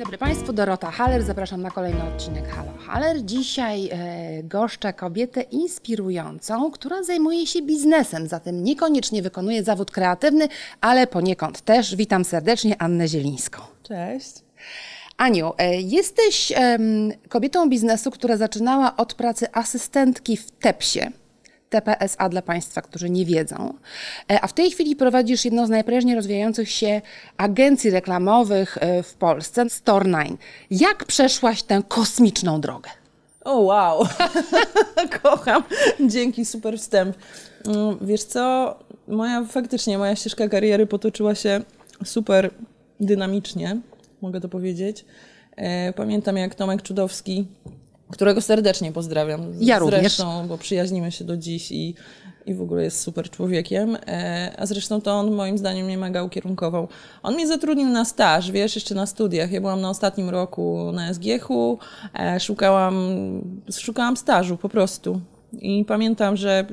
dobry Państwu, Dorota Haller. Zapraszam na kolejny odcinek Halo Haller. Dzisiaj e, goszczę kobietę inspirującą, która zajmuje się biznesem, zatem niekoniecznie wykonuje zawód kreatywny, ale poniekąd też. Witam serdecznie Annę Zielińską. Cześć. Aniu, e, jesteś em, kobietą biznesu, która zaczynała od pracy asystentki w TEPSie. TPSA dla Państwa, którzy nie wiedzą. E, A w tej chwili prowadzisz jedną z najprężniej rozwijających się agencji reklamowych e, w Polsce, Store9. Jak przeszłaś tę kosmiczną drogę? O wow, kocham. Dzięki, super wstęp. Mm, Wiesz co, moja faktycznie, moja ścieżka kariery potoczyła się super dynamicznie, mogę to powiedzieć. E, Pamiętam jak Tomek Czudowski, którego serdecznie pozdrawiam. Ja również. Zresztą, bo przyjaźnimy się do dziś i, i w ogóle jest super człowiekiem. E, A zresztą to on moim zdaniem mnie mega ukierunkował. On mnie zatrudnił na staż, wiesz, jeszcze na studiach. Ja byłam na ostatnim roku na SGH-u, e, szukałam, szukałam stażu po prostu. I pamiętam, że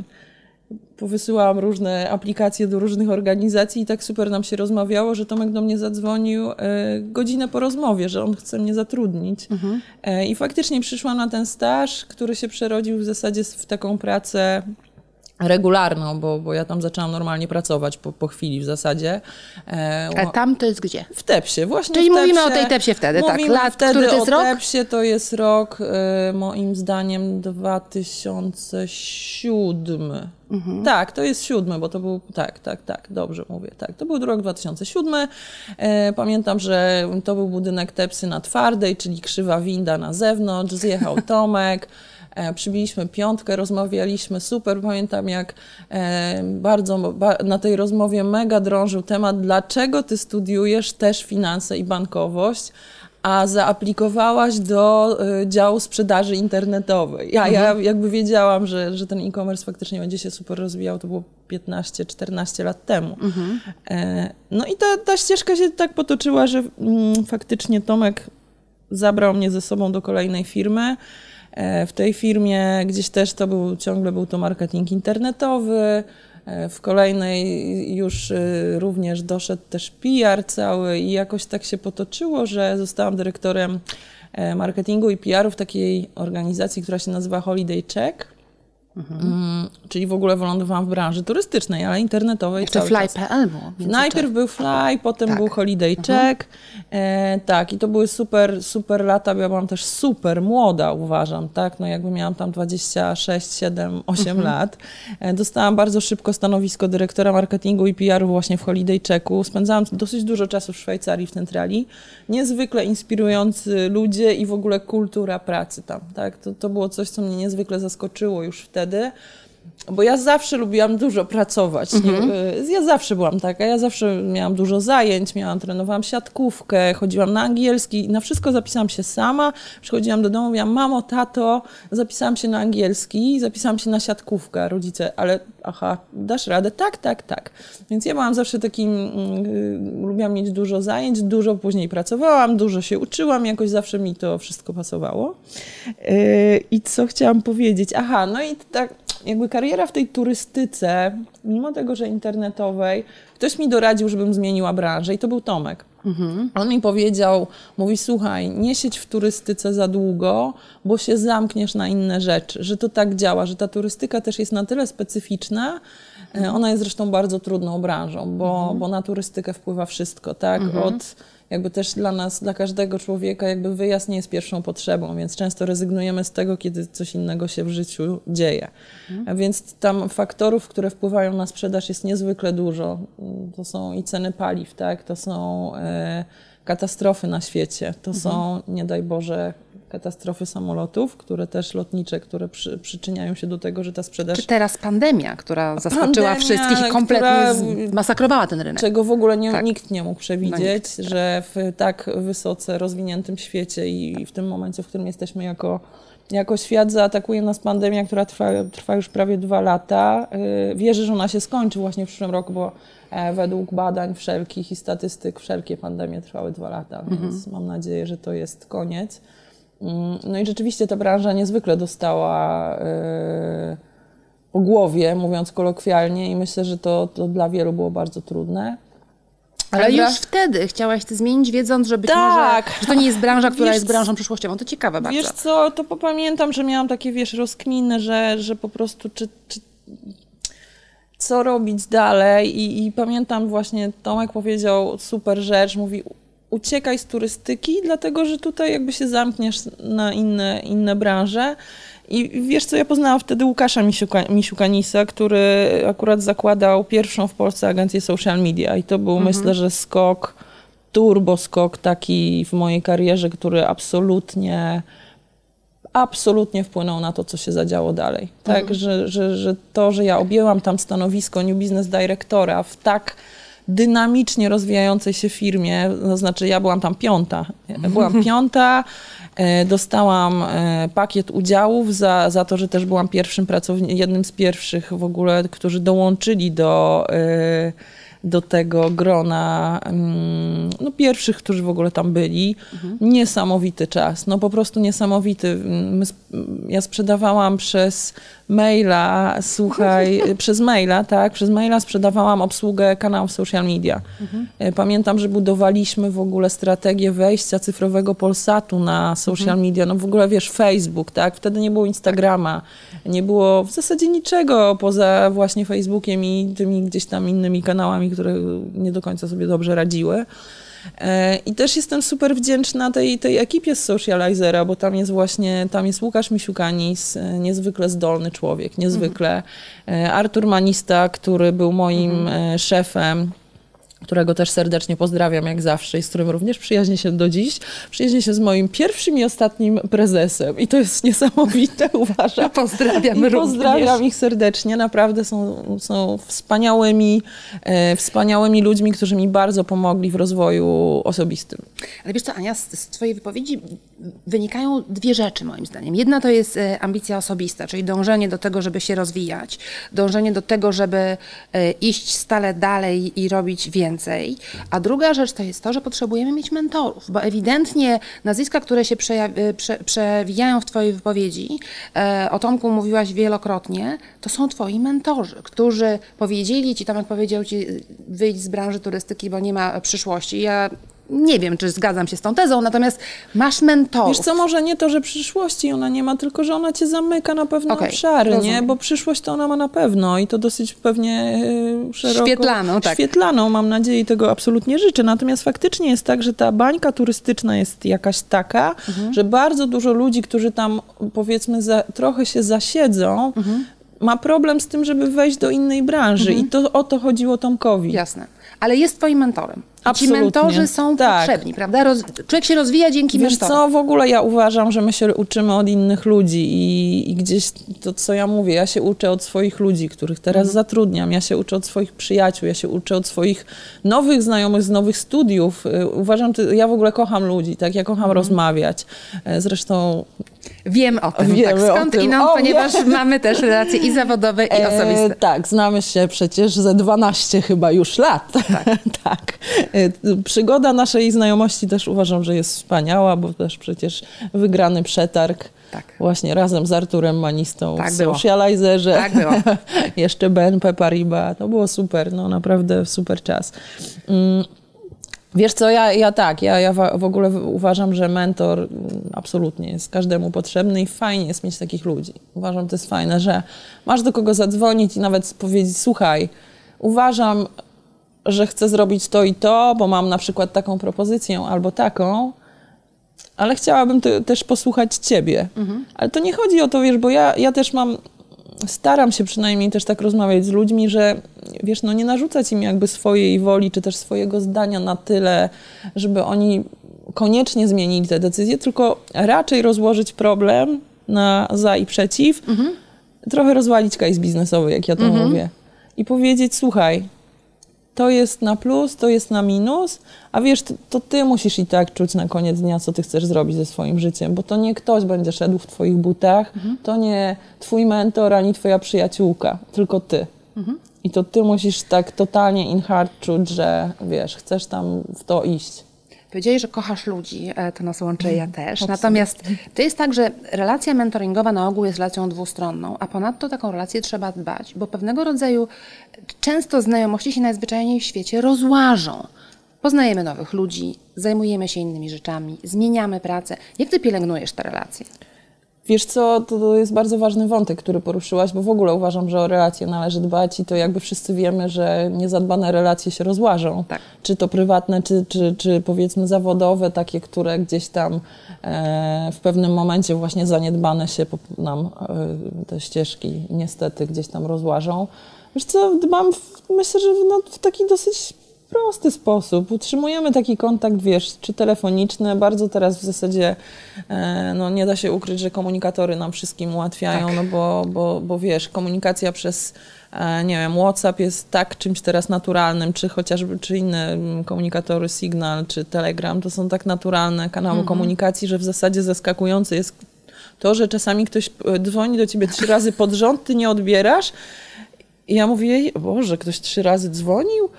powysyłałam różne aplikacje do różnych organizacji i tak super nam się rozmawiało, że Tomek do mnie zadzwonił e, godzinę po rozmowie, że on chce mnie zatrudnić. E, I faktycznie przyszłam na ten staż, który się przerodził w zasadzie w taką pracę regularną, bo, bo ja tam zaczęłam normalnie pracować po, po chwili w zasadzie. E, A tam to jest gdzie? w Tepsie, właśnie Czyli w mówimy Tepsie. o tej Tepsie wtedy, tak. Mówimy Lat, wtedy który to jest o rok? Tepsie to jest rok, e, moim zdaniem, 2007. Mhm. Tak, to jest siódmy, bo to był, tak, tak, tak, dobrze mówię, tak, to był rok 2007. E, pamiętam, że to był budynek Tepsy na twardej, czyli krzywa winda na zewnątrz, zjechał Tomek. E, Przybiliśmy piątkę, rozmawialiśmy super. Pamiętam, jak e, bardzo ba, na tej rozmowie mega drążył temat, dlaczego ty studiujesz też finanse i bankowość, a zaaplikowałaś do y, działu sprzedaży internetowej. Ja, ja jakby wiedziałam, że, że ten e-commerce faktycznie będzie się super rozwijał, to było 15-14 lat temu. E, no i ta, ta ścieżka się tak potoczyła, że mm, faktycznie Tomek zabrał mnie ze sobą do kolejnej firmy. E, W tej firmie gdzieś też to był, ciągle był to marketing internetowy. E, W kolejnej już y, również doszedł też PR cały i jakoś tak się potoczyło, że zostałam dyrektorem e, marketingu i PR-u w takiej organizacji, która się nazywa Holiday Check. Mm, czyli w ogóle wylądowałam w branży turystycznej, ale internetowej Jeszcze fly.pl było. Najpierw był Fly, potem Tak. był Holiday Check. E, tak, i to były super, super lata. Ja byłam też super młoda, uważam, tak? No jakby miałam tam 26, 7, 8 lat. E, dostałam bardzo szybko stanowisko dyrektora marketingu i PR-u właśnie w Holiday Checku. Spędzałam dosyć dużo czasu w Szwajcarii, w centrali. Niezwykle inspirujący ludzie i w ogóle kultura pracy tam, tak? To, to było coś, co mnie niezwykle zaskoczyło już wtedy. başladı. Bo ja zawsze lubiłam dużo pracować. Nie, y, ja zawsze byłam taka, ja zawsze miałam dużo zajęć, miałam, trenowałam siatkówkę, chodziłam na angielski, na wszystko zapisałam się sama. Przychodziłam do domu, mówiłam, mamo, tato, zapisałam się na angielski, zapisałam się na siatkówkę, rodzice, ale aha, dasz radę? Tak, tak, tak. Więc ja byłam zawsze takim, y, lubiłam mieć dużo zajęć, dużo później pracowałam, dużo się uczyłam, jakoś zawsze mi to wszystko pasowało. Y, I co chciałam powiedzieć? Aha, no i tak jakby kariera w tej turystyce, mimo tego, że internetowej, ktoś mi doradził, żebym zmieniła branżę i to był Tomek. On mi powiedział, mówi, słuchaj, nie siedź w turystyce za długo, bo się zamkniesz na inne rzeczy, że to tak działa, że ta turystyka też jest na tyle specyficzna, e, ona jest zresztą bardzo trudną branżą, bo, bo na turystykę wpływa wszystko, tak? Od jakby też dla nas, dla każdego człowieka, jakby wyjazd nie jest pierwszą potrzebą, więc często rezygnujemy z tego, kiedy coś innego się w życiu dzieje. A Więc tam faktorów, które wpływają na sprzedaż jest niezwykle dużo. To są i ceny paliw, tak? To są e, katastrofy na świecie, to są, nie daj Boże, katastrofy samolotów, które też lotnicze, które przy, przyczyniają się do tego, że ta sprzedaż Czy teraz pandemia, która zaskoczyła Pandemia, wszystkich i kompletnie zmasakrowała ten rynek? czego w ogóle nie, Tak. nikt nie mógł przewidzieć, No nikt, tak. że w tak wysoce rozwiniętym świecie i w tym momencie, w którym jesteśmy jako, jako świat, zaatakuje nas pandemia, która trwa, trwa już prawie dwa lata. Yy, Wierzę, że ona się skończy właśnie w przyszłym roku, bo e, według badań wszelkich i statystyk wszelkie pandemie trwały dwa lata, więc Mhm. mam nadzieję, że to jest koniec. Mm, No i rzeczywiście ta branża niezwykle dostała yy, po głowie, mówiąc kolokwialnie, i myślę, że to, to dla wielu było bardzo trudne. Ale Ale już wtedy chciałaś to zmienić, wiedząc, że być Tak. może, że to nie jest branża, która Wiesz jest branżą przyszłościową. To ciekawe bardzo. Wiesz co, to pamiętam, że miałam takie, wiesz, rozkminy, że, że po prostu czy, czy co robić dalej I, i pamiętam właśnie Tomek powiedział super rzecz, mówi uciekaj z turystyki, dlatego że tutaj jakby się zamkniesz na inne, inne branże. I wiesz co, ja poznałam wtedy Łukasza Misiuka, Misiukanisa, który akurat zakładał pierwszą w Polsce agencję social media i to był myślę, że skok, turbo skok taki w mojej karierze, który absolutnie absolutnie wpłynął na to, co się zadziało dalej. Tak, że, że, że to, że ja objęłam tam stanowisko New Business Directora w tak dynamicznie rozwijającej się firmie, to znaczy ja byłam tam piąta. Byłam piąta, e, dostałam e, pakiet udziałów za, za to, że też byłam pierwszym pracownikiem, jednym z pierwszych w ogóle, którzy dołączyli do, e, do tego grona mm, no, pierwszych, którzy w ogóle tam byli. Niesamowity czas, no po prostu niesamowity. Sp- ja sprzedawałam przez maila, słuchaj, przez maila, tak, przez maila sprzedawałam obsługę kanałów social media. E, Pamiętam, że budowaliśmy w ogóle strategię wejścia cyfrowego Polsatu na social media, no w ogóle wiesz, Facebook, tak, wtedy nie było Instagrama, nie było w zasadzie niczego poza właśnie Facebookiem i tymi gdzieś tam innymi kanałami, które nie do końca sobie dobrze radziły. E, I też jestem super wdzięczna tej, tej ekipie z Socializera, bo tam jest właśnie, tam jest Łukasz Misiukanis, e, niezwykle zdolny człowiek, niezwykle. E, Artur Manista, który był moim e, szefem, którego też serdecznie pozdrawiam jak zawsze i z którym również przyjaźnię się do dziś. Przyjaźnię się z moim pierwszym i ostatnim prezesem i to jest niesamowite, uważam. Pozdrawiamy I pozdrawiam ich serdecznie. Naprawdę są, są wspaniałymi, e, wspaniałymi ludźmi, którzy mi bardzo pomogli w rozwoju osobistym. Ale wiesz co, Ania, z, z Twojej wypowiedzi wynikają dwie rzeczy moim zdaniem. Jedna to jest e, ambicja osobista, czyli dążenie do tego, żeby się rozwijać, dążenie do tego, żeby e, iść stale dalej i robić więcej. A druga rzecz to jest to, że potrzebujemy mieć mentorów, bo ewidentnie nazwiska, które się prze, przewijają w Twojej wypowiedzi, e, o Tomku mówiłaś wielokrotnie, to są Twoi mentorzy, którzy powiedzieli Ci, Tomek powiedział Ci, wyjdź z branży turystyki, bo nie ma przyszłości. Ja nie wiem, czy zgadzam się z tą tezą, natomiast masz mentorów. Wiesz co, może nie to, że przyszłości ona nie ma, tylko że ona cię zamyka na pewne Okej, obszary, rozumiem. nie? Bo przyszłość to ona ma na pewno i to dosyć pewnie e, szeroko... Świetlaną, tak. Świetlaną, mam nadzieję i tego absolutnie życzę. Natomiast faktycznie jest tak, że ta bańka turystyczna jest jakaś taka, Mhm. że bardzo dużo ludzi, którzy tam powiedzmy za, trochę się zasiedzą, Mhm. ma problem z tym, żeby wejść do innej branży i to o to chodziło Tomkowi. Jasne. Ale jest twoim mentorem. I Ci Absolutnie. mentorzy są Tak. potrzebni, prawda? Roz... Człowiek się rozwija dzięki Wiesz mentorom. co, w ogóle ja uważam, że my się uczymy od innych ludzi i, i gdzieś to, co ja mówię, ja się uczę od swoich ludzi, których teraz Mhm. zatrudniam, ja się uczę od swoich przyjaciół, ja się uczę od swoich nowych znajomych z nowych studiów. Y, Uważam, ja w ogóle kocham ludzi, tak, ja kocham Mhm. rozmawiać. E, Zresztą Wiem o tym. Wiemy tak. Skąd inąd, ponieważ mamy też relacje i zawodowe, i E, osobiste. tak, znamy się przecież ze 12 chyba już lat. Tak. tak. E, Przygoda naszej znajomości też uważam, że jest wspaniała, bo też przecież wygrany przetarg Tak. właśnie razem z Arturem Manistą Tak w. Socializerze. Tak było. Jeszcze BNP Paribas. To było super, no naprawdę super czas. Mm, Wiesz co, ja, ja tak, ja, ja w ogóle uważam, że mentor mm, absolutnie jest każdemu potrzebny i fajnie jest mieć takich ludzi. Uważam, to jest fajne, że masz do kogo zadzwonić i nawet powiedzieć, słuchaj, uważam, że chcę zrobić to i to, bo mam na przykład taką propozycję albo taką, ale chciałabym te, też posłuchać ciebie. Ale to nie chodzi o to, wiesz, bo ja, ja też mam, staram się przynajmniej też tak rozmawiać z ludźmi, że wiesz, no nie narzucać im jakby swojej woli, czy też swojego zdania na tyle, żeby oni koniecznie zmienili te decyzje, tylko raczej rozłożyć problem na za i przeciw, trochę rozwalić case biznesowy, jak ja to mówię. I powiedzieć, słuchaj, to jest na plus, to jest na minus, a wiesz, to, ty musisz i tak czuć na koniec dnia, co ty chcesz zrobić ze swoim życiem, bo to nie ktoś będzie szedł w twoich butach, to nie twój mentor, ani twoja przyjaciółka, tylko ty. I to ty musisz tak totalnie in heart czuć, że wiesz, chcesz tam w to iść. Powiedziałeś, że kochasz ludzi, e, to nas łączy, ja też. Natomiast to jest tak, że relacja mentoringowa na ogół jest relacją dwustronną, a ponadto taką relację trzeba dbać, bo pewnego rodzaju często znajomości się najzwyczajniej w świecie rozłażą. poznajemy nowych ludzi, zajmujemy się innymi rzeczami, zmieniamy pracę. Jak ty pielęgnujesz te relacje? Wiesz co, to jest bardzo ważny wątek, który poruszyłaś, bo w ogóle uważam, że o relacje należy dbać i to jakby wszyscy wiemy, że niezadbane relacje się rozłażą. Tak. Czy to prywatne, czy, czy, czy powiedzmy zawodowe, takie, które gdzieś tam e, w pewnym momencie właśnie zaniedbane się po- nam e, te ścieżki niestety gdzieś tam rozłażą. Wiesz co, dbam, w, myślę, że no, w taki dosyć prosty sposób. Utrzymujemy taki kontakt, wiesz, czy telefoniczny. Bardzo teraz w zasadzie e, no, nie da się ukryć, że komunikatory nam wszystkim ułatwiają, Tak. no bo, bo, bo wiesz, komunikacja przez e, nie wiem, WhatsApp jest tak czymś teraz naturalnym, czy chociażby, czy inne mm, komunikatory, Signal, czy Telegram, to są tak naturalne kanały komunikacji, że w zasadzie zaskakujące jest to, że czasami ktoś e, dzwoni do ciebie trzy razy pod rząd, ty nie odbierasz i ja mówię, Boże, ktoś trzy razy dzwonił?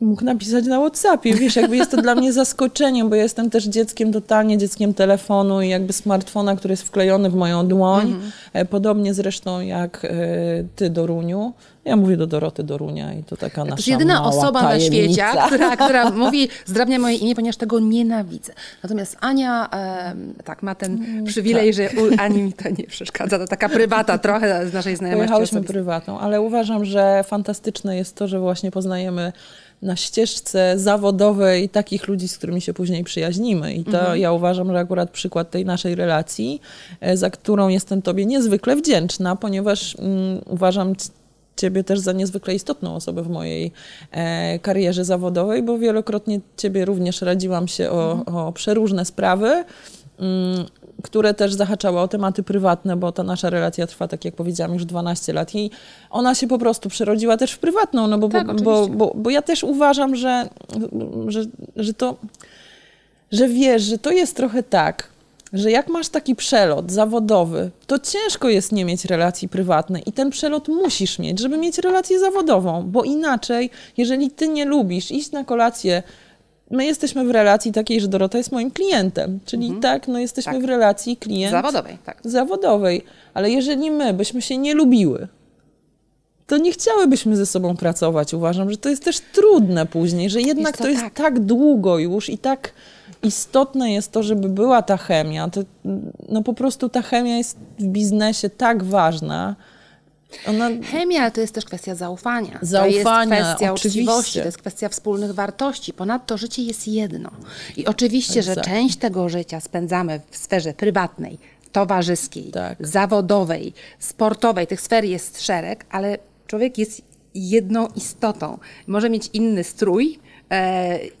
Mógł napisać na Whatsappie. Wiesz, jakby jest to dla mnie zaskoczeniem, bo jestem też dzieckiem, totalnie dzieckiem telefonu i jakby smartfona, który jest wklejony w moją dłoń. E, Podobnie zresztą jak e, ty, Doruniu. Ja mówię do Doroty Dorunia i to taka nasza To jest jedyna osoba na tajemnica. świecie, która, która mówi, zdrabnia moje imię, ponieważ tego nienawidzę. Natomiast Ania, tak, ma ten przywilej, że u Ani mi to nie przeszkadza. To taka prywata trochę z naszej znajomości Pojechałyśmy osobistej. prywatną, ale uważam, że fantastyczne jest to, że właśnie poznajemy na ścieżce zawodowej takich ludzi, z którymi się później przyjaźnimy. I to Mhm. ja uważam, że akurat przykład tej naszej relacji, e, za którą jestem Tobie niezwykle wdzięczna, ponieważ mm, uważam Ciebie też za niezwykle istotną osobę w mojej e, karierze zawodowej, bo wielokrotnie Ciebie również radziłam się o, Mhm. o przeróżne sprawy. Które też zahaczały o tematy prywatne, bo ta nasza relacja trwa, tak jak powiedziałam, już 12 lat i ona się po prostu przerodziła też w prywatną, no bo, Tak, bo, bo, bo, bo ja też uważam, że, że, że to, że wiesz, że to jest trochę tak, że jak masz taki przelot zawodowy, to ciężko jest nie mieć relacji prywatnej i ten przelot musisz mieć, żeby mieć relację zawodową, bo inaczej, jeżeli ty nie lubisz iść na kolację My jesteśmy w relacji takiej, że Dorota jest moim klientem, czyli tak, no jesteśmy Tak. w relacji klient Zawodowej, tak. zawodowej, ale jeżeli my byśmy się nie lubiły, to nie chciałybyśmy ze sobą pracować. Uważam, że to jest też trudne później, że jednak to jest tak. tak długo już i tak istotne jest to, żeby była ta chemia. To, no po prostu ta chemia jest w biznesie tak ważna. Ona, Chemia, to jest też kwestia zaufania. Zaufania, to jest kwestia oczywiście. uczciwości, to jest kwestia wspólnych wartości. Ponadto życie jest jedno. I oczywiście, że część tego życia spędzamy w sferze prywatnej, towarzyskiej, Tak. zawodowej, sportowej. Tych sfer jest szereg, ale człowiek jest jedną istotą. Może mieć inny strój,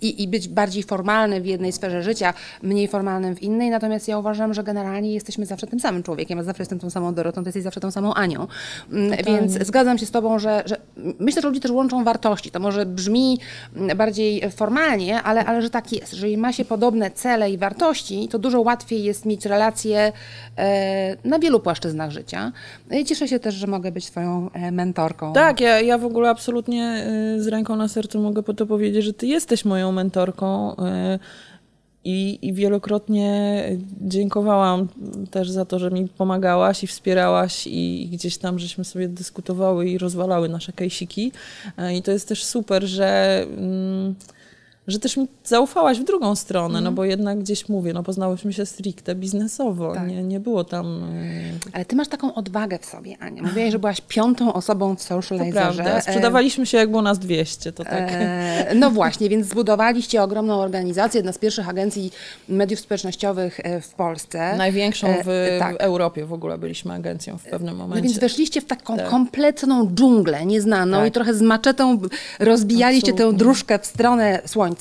i, i być bardziej formalny w jednej sferze życia, mniej formalnym w innej. Natomiast ja uważam, że generalnie jesteśmy zawsze tym samym człowiekiem. Ja zawsze jestem tą samą Dorotą, ty jesteś zawsze tą samą Anią. Mm, Więc zgadzam się z tobą, że, że myślę, że ludzi też łączą wartości. To może brzmi mm, bardziej formalnie, ale, ale że tak jest. Jeżeli ma się podobne cele i wartości, to dużo łatwiej jest mieć relacje e, na wielu płaszczyznach życia. I cieszę się też, że mogę być twoją e, mentorką. Tak, ja, ja w ogóle absolutnie y, z ręką na sercu mogę po to powiedzieć, że ty jesteś moją mentorką y, i, i wielokrotnie dziękowałam też za to, że mi pomagałaś i wspierałaś i, i gdzieś tam żeśmy sobie dyskutowały i rozwalały nasze kejsiki. Y, I to jest też super, że... mm, że też mi zaufałaś w drugą stronę, no bo jednak gdzieś mówię, no poznałyśmy się stricte biznesowo, Tak. nie, nie było tam... y, Ale ty masz taką odwagę w sobie, Ania. Mówiłaś, że byłaś piątą osobą w To Socializerze. prawda, sprzedawaliśmy się jak było nas 200, to tak... E, no właśnie, więc zbudowaliście ogromną organizację, jedna z pierwszych agencji mediów społecznościowych e, w Polsce. Największą w, E, tak. w Europie w ogóle byliśmy agencją w pewnym No momencie. więc weszliście w taką Tak. kompletną dżunglę nieznaną Tak. i trochę z maczetą rozbijaliście tę Absolutnie. dróżkę w stronę słońca.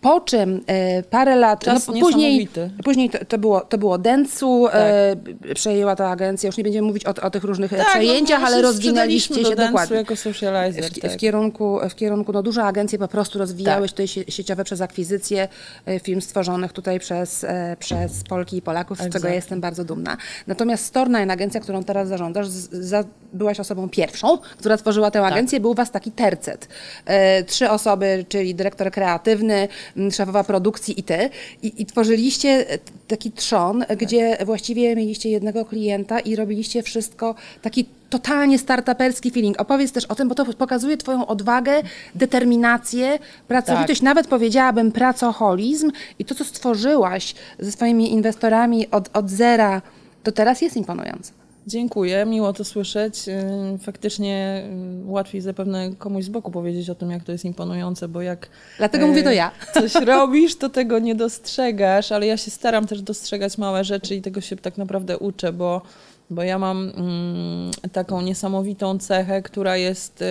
Po czym e, parę lat, Czas no, później, później to, to było, to było Dentsu, e, przejęła ta agencja, już nie będziemy mówić o, o tych różnych e, tak, przejęciach, no, ale rozwinęliście się do dokładnie. jako socializer, W, tak. w kierunku, w kierunku no duże agencje po prostu rozwijały Tak. się tutaj sie- sieciowe przez akwizycje e, firm stworzonych tutaj przez, e, przez Polki i Polaków, z czego ja jestem bardzo dumna. Natomiast Stornine, agencja, którą teraz zarządzasz, za, byłaś osobą pierwszą, która tworzyła tę Tak. agencję, był was taki tercet. E, trzy osoby, czyli dyrektor kreatywny, kreatywny, m, szefowa produkcji i ty. I, i tworzyliście taki trzon, gdzie właściwie mieliście jednego klienta i robiliście wszystko taki totalnie startuperski feeling. Opowiedz też o tym, bo to pokazuje twoją odwagę, determinację, pracowitość, nawet powiedziałabym pracoholizm i to, co stworzyłaś ze swoimi inwestorami od, od zera, to teraz jest imponujące. Dziękuję, miło to słyszeć. Yy, Faktycznie yy, łatwiej zapewne komuś z boku powiedzieć o tym, jak to jest imponujące, bo jak Dlatego e, mówię to ja. coś robisz, to tego nie dostrzegasz, ale ja się staram też dostrzegać małe rzeczy i tego się tak naprawdę uczę, bo, bo ja mam mm, taką niesamowitą cechę, która jest,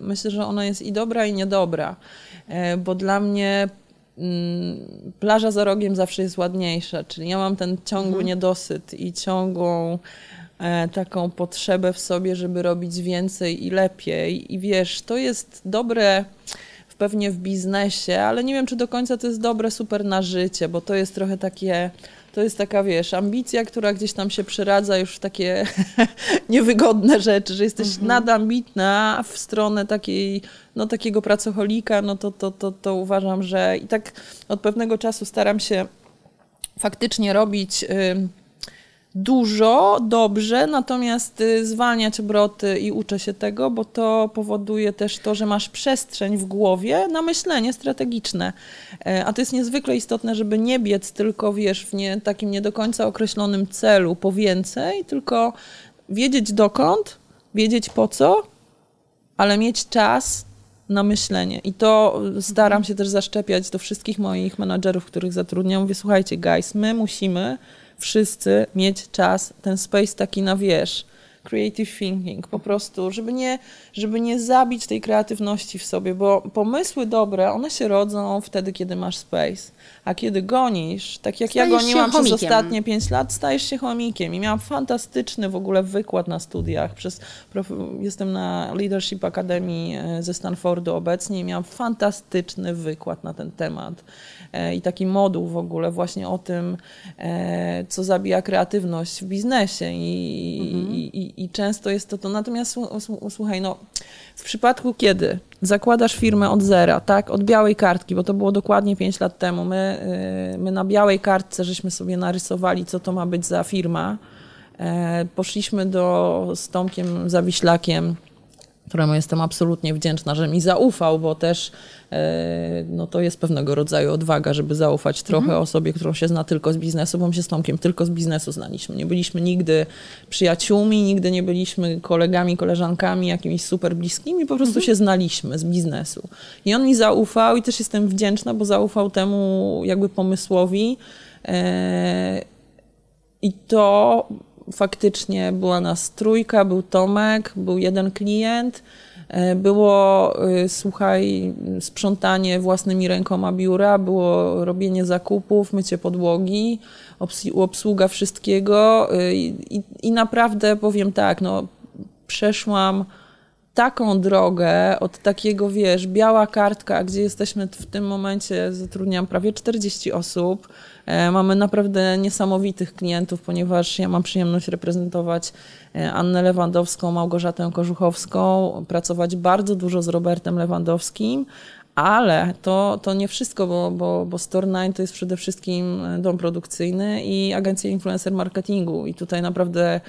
myślę, że ona jest i dobra, i niedobra, e, bo dla mnie mm, plaża za rogiem zawsze jest ładniejsza, czyli ja mam ten ciągły niedosyt i ciągłą taką potrzebę w sobie, żeby robić więcej i lepiej. I wiesz, to jest dobre w- pewnie w biznesie, ale nie wiem, czy do końca to jest dobre super na życie, bo to jest trochę takie, to jest taka, wiesz, ambicja, która gdzieś tam się przeradza już w takie niewygodne rzeczy, że jesteś nadambitna w stronę takiej, no takiego pracocholika, no to, to, to, to uważam, że i tak od pewnego czasu staram się faktycznie robić ym, dużo, dobrze, natomiast y, zwalniać obroty i uczę się tego, bo to powoduje też to, że masz przestrzeń w głowie na myślenie strategiczne. E, A to jest niezwykle istotne, żeby nie biec tylko, wiesz, w nie, takim nie do końca określonym celu po więcej, tylko wiedzieć dokąd, wiedzieć po co, ale mieć czas na myślenie. I to staram się też zaszczepiać do wszystkich moich menadżerów, których zatrudniam. Mówię, słuchajcie, guys, my musimy wszyscy mieć czas, ten space taki na wierzch, creative thinking, po prostu, żeby nie, żeby nie zabić tej kreatywności w sobie, bo pomysły dobre, one się rodzą wtedy, kiedy masz space. A kiedy gonisz, tak jak ja Stajesz się goniłam przez ostatnie 5 lat, stajesz się chomikiem. I miałam fantastyczny w ogóle wykład na studiach. Przez, jestem na Leadership Academy e, ze Stanfordu obecnie i miałam fantastyczny wykład na ten temat. E, I taki moduł w ogóle właśnie o tym, e, co zabija kreatywność w biznesie. I, i, i, często jest to to. Natomiast słu- słu- słuchaj, no, w przypadku kiedy zakładasz firmę od zera, tak, od białej kartki, bo to było dokładnie 5 lat temu, my, y, my na białej kartce żeśmy sobie narysowali, co to ma być za firma. E, Poszliśmy do, z Tomkiem Zawiślakiem, któremu jestem absolutnie wdzięczna, że mi zaufał, bo też e, no to jest pewnego rodzaju odwaga, żeby zaufać trochę osobie, którą się zna tylko z biznesu, bo my się z Tomkiem tylko z biznesu znaliśmy. Nie byliśmy nigdy przyjaciółmi, nigdy nie byliśmy kolegami, koleżankami, jakimiś super bliskimi, po prostu się znaliśmy z biznesu. I on mi zaufał i też jestem wdzięczna, bo zaufał temu jakby pomysłowi. E, i to faktycznie była nas trójka, był Tomek, był jeden klient. e, Było, y, słuchaj, sprzątanie własnymi rękoma biura, było robienie zakupów, mycie podłogi, obs- obsługa wszystkiego y, i, i naprawdę powiem tak, no, przeszłam taką drogę od takiego, wiesz, biała kartka, gdzie jesteśmy w tym momencie, zatrudniam prawie 40 osób. E, Mamy naprawdę niesamowitych klientów, ponieważ ja mam przyjemność reprezentować e, Annę Lewandowską, Małgorzatę Korzuchowską, pracować bardzo dużo z Robertem Lewandowskim, ale to, to nie wszystko, bo, bo, bo Store9 to jest przede wszystkim dom produkcyjny i agencja influencer marketingu i tutaj naprawdę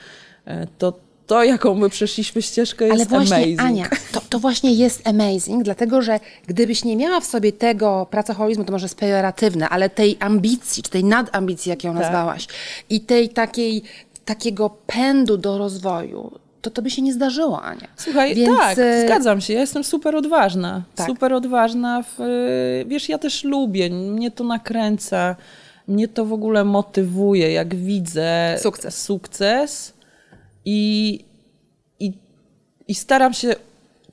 e, to, to jaką my przeszliśmy ścieżkę jest Ale właśnie, amazing. Ania, to, to właśnie jest amazing, dlatego że gdybyś nie miała w sobie tego pracoholizmu, to może jest pejoratywne, ale tej ambicji, czy tej nadambicji, jak ją Tak. nazwałaś, i tej takiej, takiego pędu do rozwoju, to to by się nie zdarzyło, Ania. Słuchaj, Więc, tak, e, zgadzam się. Ja jestem super odważna. Tak. Super odważna. W, y, wiesz, ja też lubię, mnie to nakręca, mnie to w ogóle motywuje, jak widzę Sukces. sukces i, i, i staram się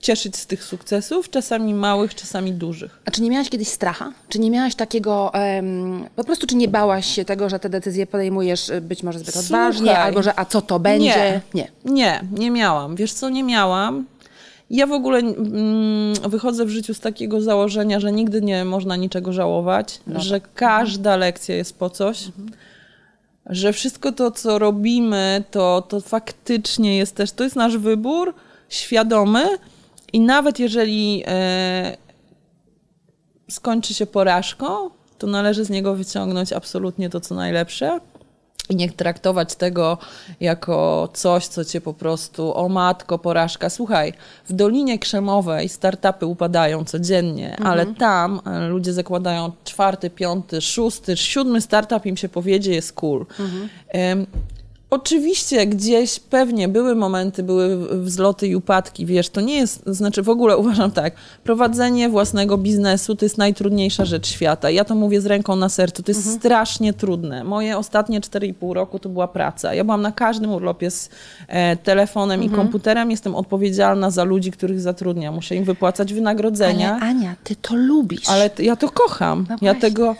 cieszyć z tych sukcesów, czasami małych, czasami dużych. A czy nie miałaś kiedyś stracha? Czy nie miałaś takiego, em, po prostu czy nie bałaś się tego, że te decyzje podejmujesz y, być może zbyt odważnie, Słuchaj. albo że a co to będzie? Nie, nie, nie miałam. Wiesz co, nie miałam. Ja w ogóle mm, wychodzę w życiu z takiego założenia, że nigdy nie można niczego żałować, że każda lekcja jest po coś, że wszystko to, co robimy, to, to faktycznie jest też, to jest nasz wybór świadomy i nawet jeżeli e, skończy się porażką, to należy z niego wyciągnąć absolutnie to, co najlepsze. I nie traktować tego jako coś, co cię po prostu, o matko, porażka. Słuchaj, w Dolinie Krzemowej startupy upadają codziennie, mhm. ale tam e, ludzie zakładają czwarty, piąty, szósty, siódmy startup im się powiedzie, jest cool. Mhm. Oczywiście gdzieś pewnie były momenty, były wzloty i upadki, wiesz, to nie jest, znaczy w ogóle uważam tak, prowadzenie własnego biznesu to jest najtrudniejsza rzecz świata. Ja to mówię z ręką na sercu, to jest mhm. strasznie trudne. Moje ostatnie 4,5 roku to była praca. Ja byłam na każdym urlopie z e, telefonem mhm. i komputerem, jestem odpowiedzialna za ludzi, których zatrudniam. Muszę im wypłacać wynagrodzenia. Ale Ania, ty to lubisz. Ale ja to kocham. No ja tego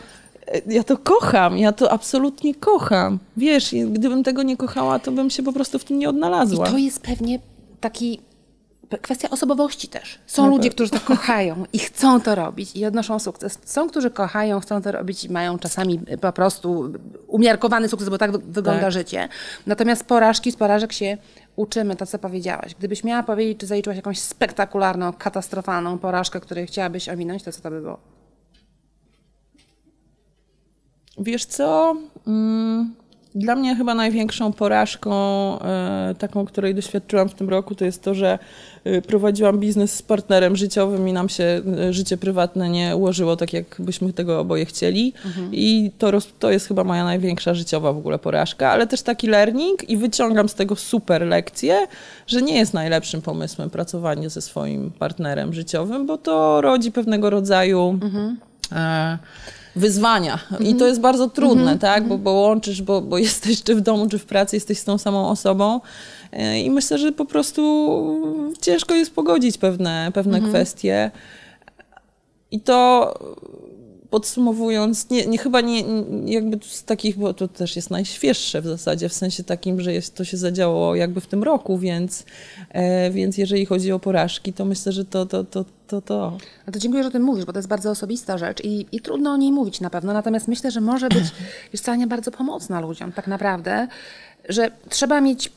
ja to kocham, ja to absolutnie kocham. Wiesz, gdybym tego nie kochała, to bym się po prostu w tym nie odnalazła. I to jest pewnie taki kwestia osobowości też. Są ludzie, którzy to kochają i chcą to robić i odnoszą sukces. Są, którzy kochają, chcą to robić i mają czasami po prostu umiarkowany sukces, bo tak wygląda tak. życie. Natomiast porażki, z porażek się uczymy, to co powiedziałaś. Gdybyś miała powiedzieć, czy zaliczyłaś jakąś spektakularną, katastrofalną porażkę, której chciałabyś ominąć, to co to by było? Wiesz co? Mm, dla mnie chyba największą porażką, e, taką, której doświadczyłam w tym roku, to jest to, że e, prowadziłam biznes z partnerem życiowym i nam się e, życie prywatne nie ułożyło tak, jak byśmy tego oboje chcieli. Mhm. I to, to jest chyba moja największa życiowa w ogóle porażka, ale też taki learning i wyciągam z tego super lekcję, że nie jest najlepszym pomysłem pracowanie ze swoim partnerem życiowym, bo to rodzi pewnego rodzaju. Mhm. E, wyzwania. I to mhm. jest bardzo trudne, mhm. tak? Bo, bo łączysz, bo, bo jesteś czy w domu, czy w pracy, jesteś z tą samą osobą. E, I myślę, że po prostu ciężko jest pogodzić pewne, pewne mhm. kwestie. I to podsumowując, nie, nie chyba nie, jakby z takich, bo to też jest najświeższe w zasadzie, w sensie takim, że jest, to się zadziało jakby w tym roku, więc, e, więc jeżeli chodzi o porażki, to myślę, że to, to, to, to, to. A to dziękuję, że o tym mówisz, bo to jest bardzo osobista rzecz i, i trudno o niej mówić na pewno, natomiast myślę, że może być, jest wcale bardzo pomocna ludziom tak naprawdę, że trzeba mieć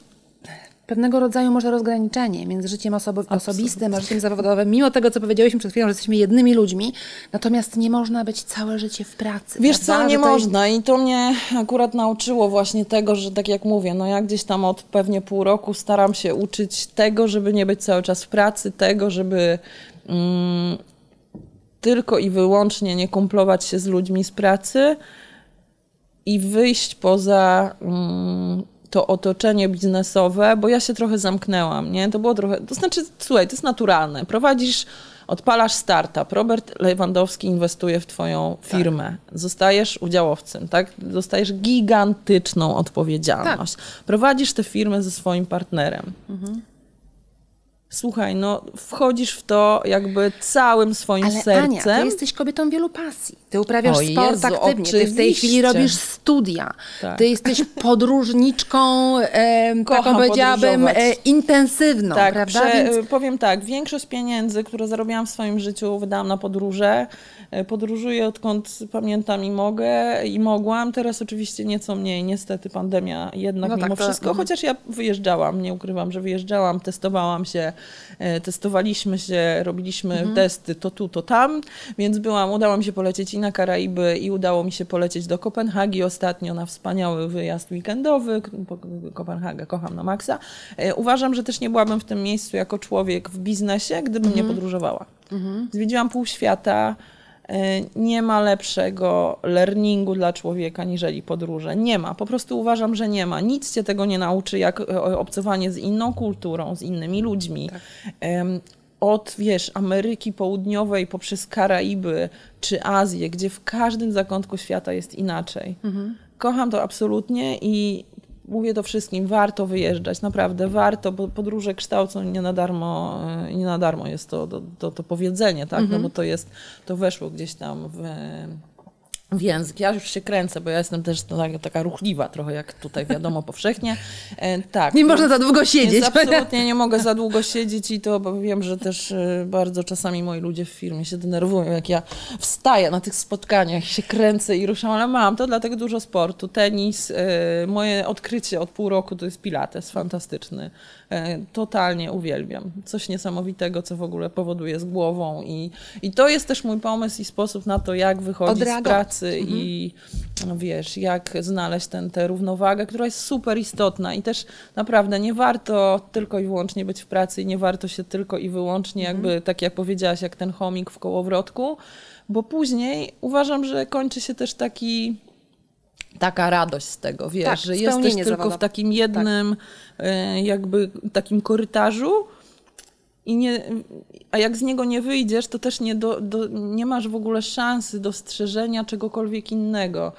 pewnego rodzaju może rozgraniczenie między życiem osobo- osobistym a życiem zawodowym, mimo tego, co powiedziałyśmy przed chwilą, że jesteśmy jednymi ludźmi, natomiast nie można być całe życie w pracy. Wiesz prawda? co, nie można i to mnie akurat nauczyło właśnie tego, że tak jak mówię, no ja gdzieś tam od pewnie pół roku staram się uczyć tego, żeby nie być cały czas w pracy, tego, żeby mm, tylko i wyłącznie nie kumplować się z ludźmi z pracy i wyjść poza... Mm, to otoczenie biznesowe, bo ja się trochę zamknęłam, nie? To było trochę, to znaczy, słuchaj, to jest naturalne. Prowadzisz, odpalasz startup, Robert Lewandowski inwestuje w twoją tak. firmę, tak. zostajesz udziałowcem, tak? Dostajesz gigantyczną odpowiedzialność. Tak. Prowadzisz tę firmę ze swoim partnerem. Mhm. Słuchaj, no wchodzisz w to jakby całym swoim Ale sercem. Ania, ty jesteś kobietą wielu pasji. Ty uprawiasz o sport Jezu, aktywnie, oczywiście. ty w tej chwili robisz studia. Tak. Ty jesteś podróżniczką, e, taką powiedziałabym, e, intensywną, tak, prawda? Prze, Więc... Powiem tak, większość pieniędzy, które zarobiłam w swoim życiu, wydałam na podróże. E, podróżuję odkąd pamiętam i mogę i mogłam. Teraz oczywiście nieco mniej, niestety pandemia jednak no mimo tak, wszystko, to... Mhm. chociaż ja wyjeżdżałam, nie ukrywam, że wyjeżdżałam, testowałam się, e, testowaliśmy się, robiliśmy mhm. testy to tu, to tam, więc byłam, udało mi się polecieć i na Karaiby i udało mi się polecieć do Kopenhagi ostatnio na wspaniały wyjazd weekendowy, Kopenhaga kocham na maksa. E, uważam, że też nie byłabym w tym miejscu jako człowiek w biznesie, gdybym mhm. nie podróżowała. Mhm. Zwiedziłam pół świata, E, nie ma lepszego learningu dla człowieka niżeli podróże. Nie ma. Po prostu uważam, że nie ma. Nic cię tego nie nauczy, jak e, obcowanie z inną kulturą, z innymi ludźmi. Tak. Od, wiesz, Ameryki Południowej poprzez Karaiby czy Azję, gdzie w każdym zakątku świata jest inaczej. Mhm. Kocham to absolutnie i mówię to wszystkim, warto wyjeżdżać, naprawdę warto, bo podróże kształcą nie na darmo, e, nie na darmo jest to, to, to, to powiedzenie, tak, no mhm. no bo to jest, to weszło gdzieś tam w w język. Ja już się kręcę, bo ja jestem też taka, taka ruchliwa trochę, jak tutaj wiadomo powszechnie. E, tak. Nie można za długo siedzieć. Więc absolutnie nie mogę za długo siedzieć i to bo wiem, że też e, bardzo czasami moi ludzie w firmie się denerwują, jak ja wstaję na tych spotkaniach, się kręcę i ruszam, ale mam to, dlatego dużo sportu, tenis. E, moje odkrycie od pół roku to jest pilates, fantastyczny. E, totalnie uwielbiam. Coś niesamowitego, co w ogóle powoduje z głową i, i to jest też mój pomysł i sposób na to, jak wychodzić z pracy mhm. i no wiesz, jak znaleźć ten, tę równowagę, która jest super istotna i też naprawdę nie warto tylko i wyłącznie być w pracy i nie warto się tylko i wyłącznie mhm. jakby, tak jak powiedziałaś, jak ten chomik w kołowrotku, bo później uważam, że kończy się też taki taka radość z tego, wiesz, tak, że jesteś tylko zawodowe. w takim jednym tak. jakby takim korytarzu i nie, a jak z niego nie wyjdziesz, to też nie, do, do, nie masz w ogóle szansy dostrzeżenia czegokolwiek innego.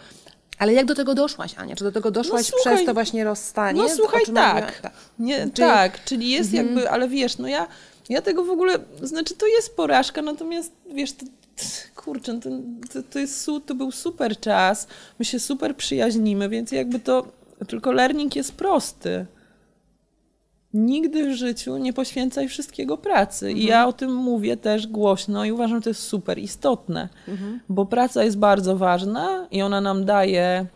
Ale jak do tego doszłaś, Ania? Czy do tego doszłaś no, słuchaj, przez to właśnie rozstanie? No słuchaj, tak. tak. Nie, czyli... Tak, czyli jest mhm. jakby, ale wiesz, no ja, ja tego w ogóle, znaczy to jest porażka, natomiast wiesz, to, kurczę, to, to, to, jest, to był super czas, my się super przyjaźnimy, więc jakby to, tylko learning jest prosty. Nigdy w życiu nie poświęcaj wszystkiego pracy. Mhm. I ja o tym mówię też głośno i uważam, że to jest super istotne, mhm. bo praca jest bardzo ważna i ona nam daje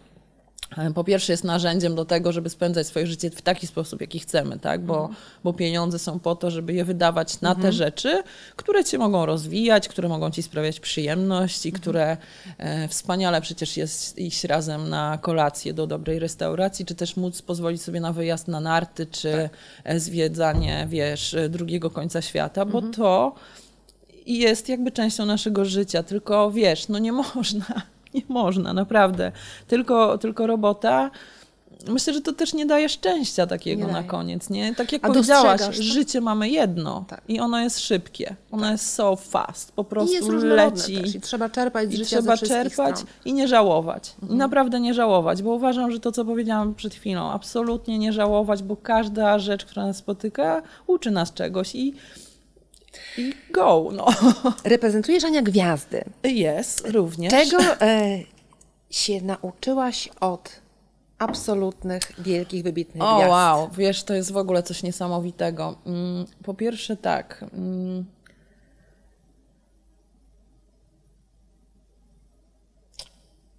po pierwsze jest narzędziem do tego, żeby spędzać swoje życie w taki sposób, jaki chcemy, tak? bo, mhm. bo pieniądze są po to, żeby je wydawać na mhm. te rzeczy, które cię mogą rozwijać, które mogą ci sprawiać przyjemność i mhm. które e, wspaniale przecież jest iść razem na kolację do dobrej restauracji, czy też móc pozwolić sobie na wyjazd na narty, czy tak. E, zwiedzanie, wiesz, drugiego końca świata, bo mhm. to jest jakby częścią naszego życia, tylko wiesz, no nie można nie można, naprawdę. Tylko, tylko robota. Myślę, że to też nie daje szczęścia takiego nie na koniec, nie? Tak jak A powiedziałaś, życie mamy jedno tak. i ono jest szybkie. Ono tak. jest so fast, po prostu I leci. Też. I trzeba czerpać z życia trzeba czerpać stron. i nie żałować. Mhm. I naprawdę nie żałować, bo uważam, że to, co powiedziałam przed chwilą, absolutnie nie żałować, bo każda rzecz, która nas spotyka, uczy nas czegoś i i go. No. Reprezentujesz Ania Gwiazdy. Jest, również. Czego e, się nauczyłaś od absolutnych, wielkich, wybitnych o, gwiazd? O wow, wiesz, to jest w ogóle coś niesamowitego. Mm, po pierwsze tak... Mm,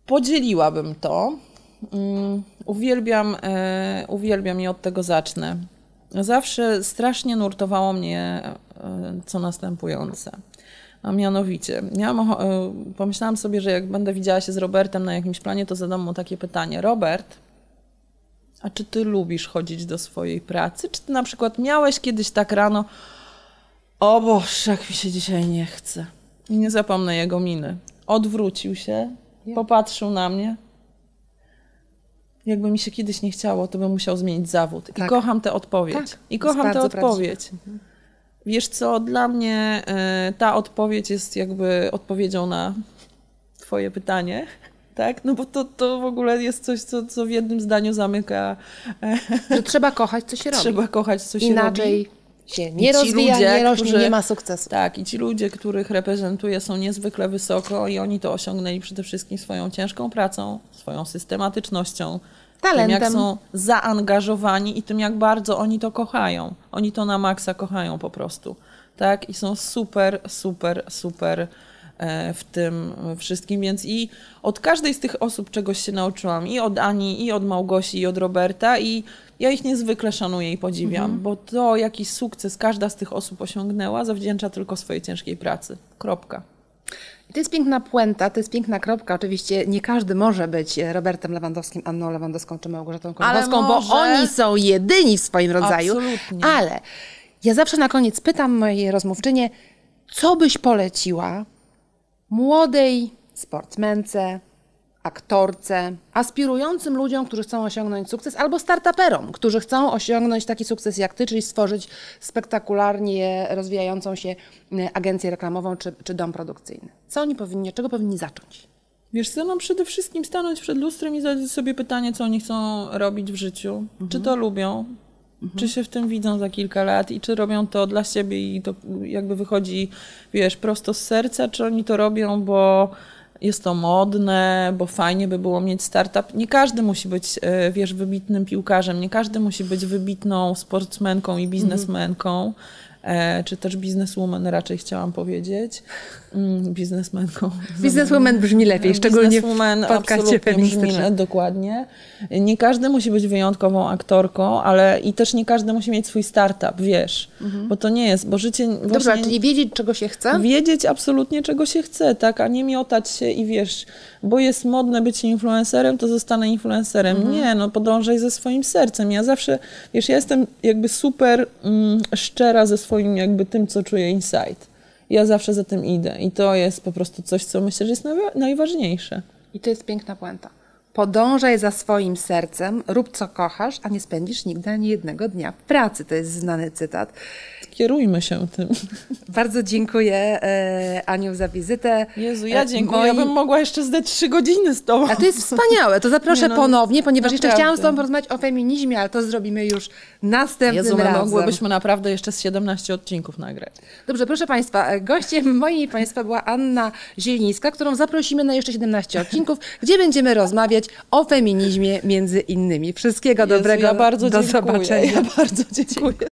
podzieliłabym to. Mm, uwielbiam, e, uwielbiam i od tego zacznę. Zawsze strasznie nurtowało mnie co następujące. A mianowicie, ja e, pomyślałam sobie, że jak będę widziała się z Robertem na jakimś planie, to zadam mu takie pytanie. Robert, a czy ty lubisz chodzić do swojej pracy? Czy ty na przykład miałeś kiedyś tak rano, o Boże, jak mi się dzisiaj nie chce. I nie zapomnę jego miny. Odwrócił się, popatrzył na mnie. Jakby mi się kiedyś nie chciało, to bym musiał zmienić zawód. I tak. kocham tę odpowiedź. Tak. I kocham tę odpowiedź. Wiesz co, dla mnie e, ta odpowiedź jest jakby odpowiedzią na Twoje pytanie. Tak? No bo to, to w ogóle jest coś, co, co w jednym zdaniu zamyka. Że trzeba kochać, co się robi. Trzeba kochać, co się Inaczej robi. się nie rozwija, ludzie, nie rośnie, którzy, nie ma sukcesu. Tak, i ci ludzie, których reprezentuję, są niezwykle wysoko i oni to osiągnęli przede wszystkim swoją ciężką pracą, swoją systematycznością, Talentem. Tym, jak są zaangażowani i tym, jak bardzo oni to kochają. Oni to na maksa kochają po prostu. Tak? I są super, super, super e, w tym wszystkim, więc i od każdej z tych osób czegoś się nauczyłam, i od Ani, i od Małgosi, i od Roberta, i ja ich niezwykle szanuję i podziwiam, mhm. bo to, jaki sukces każda z tych osób osiągnęła, zawdzięcza tylko swojej ciężkiej pracy. Kropka. To jest piękna puenta, to jest piękna kropka. Oczywiście nie każdy może być Robertem Lewandowskim, Anną Lewandowską czy Małgorzatą Kozłowską, bo oni są jedyni w swoim rodzaju. Absolutnie. Ale ja zawsze na koniec pytam mojej rozmówczynie, co byś poleciła młodej sportmence, aktorce, aspirującym ludziom, którzy chcą osiągnąć sukces, albo startuperom, którzy chcą osiągnąć taki sukces jak ty, czyli stworzyć spektakularnie rozwijającą się e, agencję reklamową czy, czy dom produkcyjny. Co oni powinni, czego powinni zacząć? Wiesz co, no przede wszystkim stanąć przed lustrem i zadać sobie pytanie, co oni chcą robić w życiu. Mhm. Czy to lubią, mhm. czy się w tym widzą za kilka lat i czy robią to dla siebie i to jakby wychodzi, wiesz, prosto z serca, czy oni to robią, bo jest to modne, bo fajnie by było mieć startup. Nie każdy musi być, e, wiesz, wybitnym piłkarzem, nie każdy musi być wybitną sportsmenką i biznesmenką, e, czy też bizneswoman raczej chciałam powiedzieć. Mm, biznesmenką. Bizneswoman brzmi lepiej, szczególnie w podcaście feministycznym. Dokładnie. Nie każdy musi być wyjątkową aktorką, ale i też nie każdy musi mieć swój startup, wiesz, bo to nie jest, bo życie Mhm. Dobra, czyli wiedzieć, czego się chce? wiedzieć absolutnie, czego się chce, tak, a nie miotać się i wiesz, bo jest modne być influencerem, to zostanę influencerem. Mhm. Nie, no podążaj ze swoim sercem. Ja zawsze, wiesz, ja jestem jakby super mm, szczera ze swoim jakby tym, co czuję inside. Ja zawsze za tym idę i to jest po prostu coś, co myślę, że jest najwa- najważniejsze. I to jest piękna puenta. Podążaj za swoim sercem, rób co kochasz, a nie spędzisz nigdy ani jednego dnia w pracy. To jest znany cytat. Kierujmy się tym. Bardzo dziękuję e, Aniu za wizytę. Jezu, ja E, dziękuję. moi- Ja bym mogła jeszcze zdać trzy godziny z tobą. A to jest wspaniałe, to zaproszę no, ponownie, ponieważ jeszcze naprawdę. chciałam z Tobą porozmawiać o feminizmie, ale to zrobimy już następnym Jezu, razem. mogłybyśmy naprawdę jeszcze z 17 odcinków nagrać. Dobrze, proszę Państwa, e, gościem i Państwa była Anna Zielińska, którą zaprosimy na jeszcze 17 odcinków, gdzie będziemy rozmawiać o feminizmie między innymi. Wszystkiego Jezu, dobrego, ja bardzo do dziękuję. zobaczenia. Ja bardzo dziękuję.